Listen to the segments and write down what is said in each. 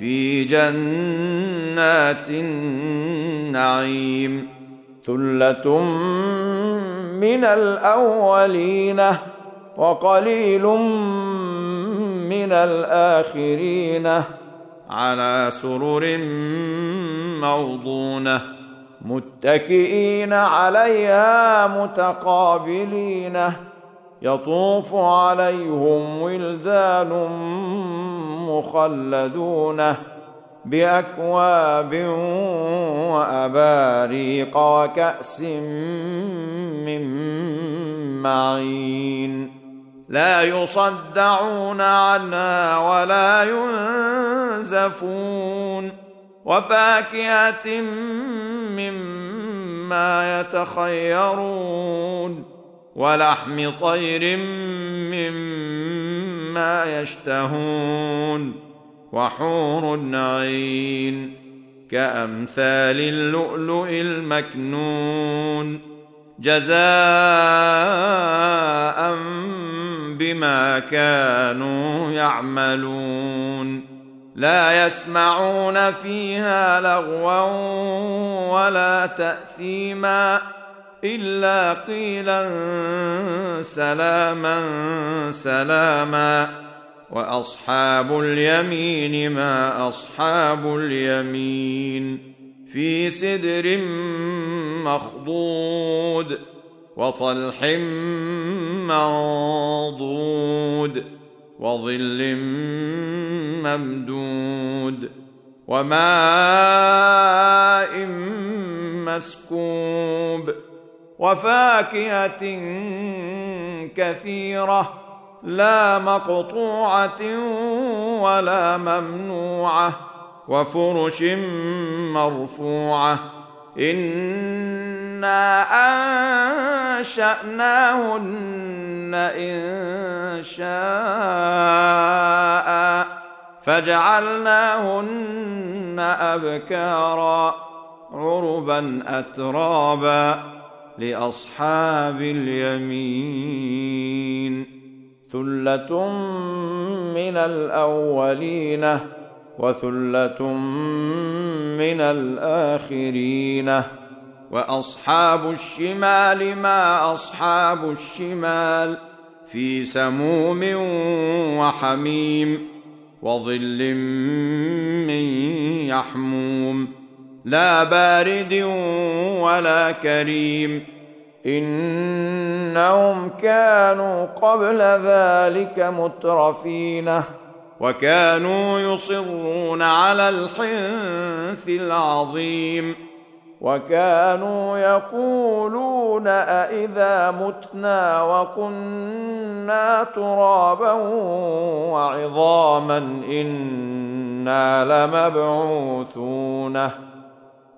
في جنات النعيم. ثلة من الأولين وقليل من الآخرين على سرر موضونة. متكئين عليها متقابلين. يطوف عليهم ولدان مخلدون بأكواب وأباريق وكأس من معين. لا يصدعون عنها ولا ينزفون. وفاكهة مما يتخيرون. ولحم طير مما يشتهون وحور عين كأمثال اللؤلؤ المكنون جزاء بما كانوا يعملون لا يسمعون فيها لغوا ولا تأثيما إلا قيلا سلاما سلاما وأصحاب اليمين ما أصحاب اليمين في سدر مخضود وطلح منضود وظل ممدود وماء مسكوب وفاكهة كثيرة لا مقطوعة ولا ممنوعة وفرش مرفوعة. إنا أنشأناهن إن شاء فجعلناهن أبكارا عربا اترابا. لأصحاب اليمين. ثلة من الأولين وثلة من الآخرين. وأصحاب الشمال ما أصحاب الشمال في سموم وحميم وظل من يحموم. لا بارد ولا كريم. إنهم كانوا قبل ذلك مترفين وكانوا يصرون على الحنث العظيم. وكانوا يقولون أإذا متنا وكنا ترابا وعظاما إنا لمبعوثون.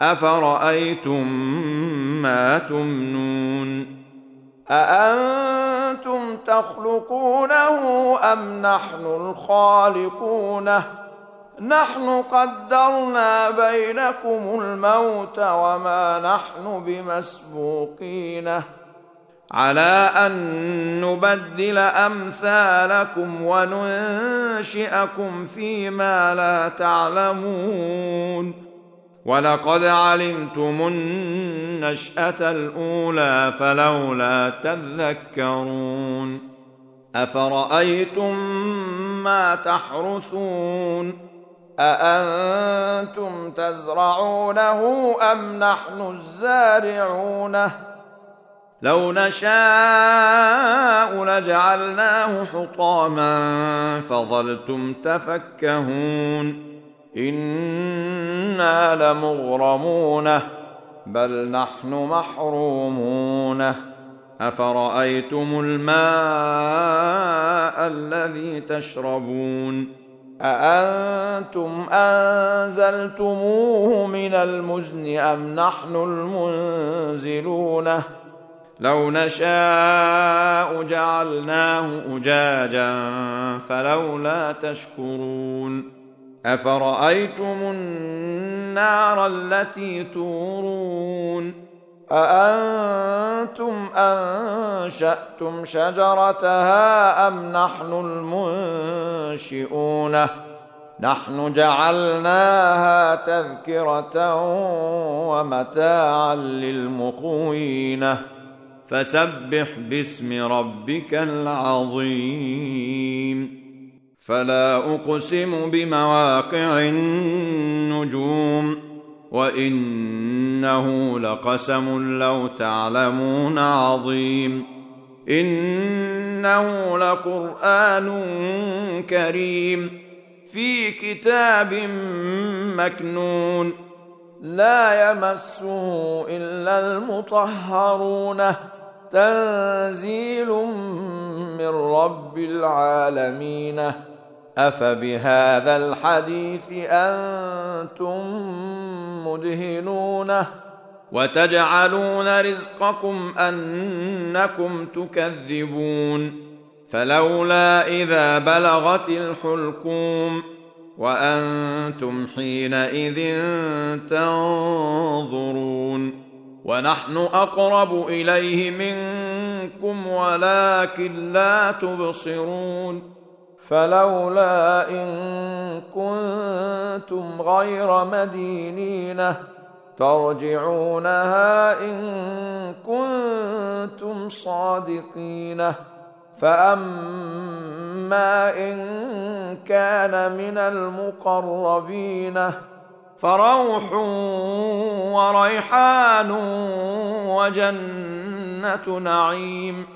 أفرأيتم ما تمنون؟ أأنتم تخلقونه أم نحن الخالقونه نحن قدرنا بينكم الموت وما نحن بمسبوقين. على أن نبدل أمثالكم وننشئكم فيما لا تعلمون. ولقد علمتم النشأة الأولى فلولا تذكرون أفرأيتم ما تحرثون أأنتم تزرعونه أم نحن الزارعونه لو نشاء لجعلناه حطاما فظلتم تفكهون إنا لمغرمونه بل نحن محرومونه. أفرأيتم الماء الذي تشربون؟ أأنتم أنزلتموه من المزن أم نحن المنزلونه؟ لو نشاء جعلناه أجاجا فلولا تشكرون. أفرأيتم النار التي تورون؟ أأنتم أنشأتم شجرتها أم نحن المنشئون؟ نحن جعلناها تذكرة ومتاعا للمقوين. فسبح باسم ربك العظيم. فلا أقسم بمواقع النجوم وإنه لقسم لو تعلمون عظيم إنه لقرآن كريم في كتاب مكنون لا يمسه إلا المطهرون تنزيل من رب العالمين أفبهذا الحديث أنتم مدهنونه وتجعلون رزقكم أنكم تكذبون فلولا إذا بلغت الحلقوم وأنتم حينئذ تنظرون ونحن أقرب إليه منكم ولكن لا تبصرون فلولا إن كنتم غير مدينين ترجعونها إن كنتم صادقين. فأما إن كان من المقربين فروح وريحان وجنة نعيم.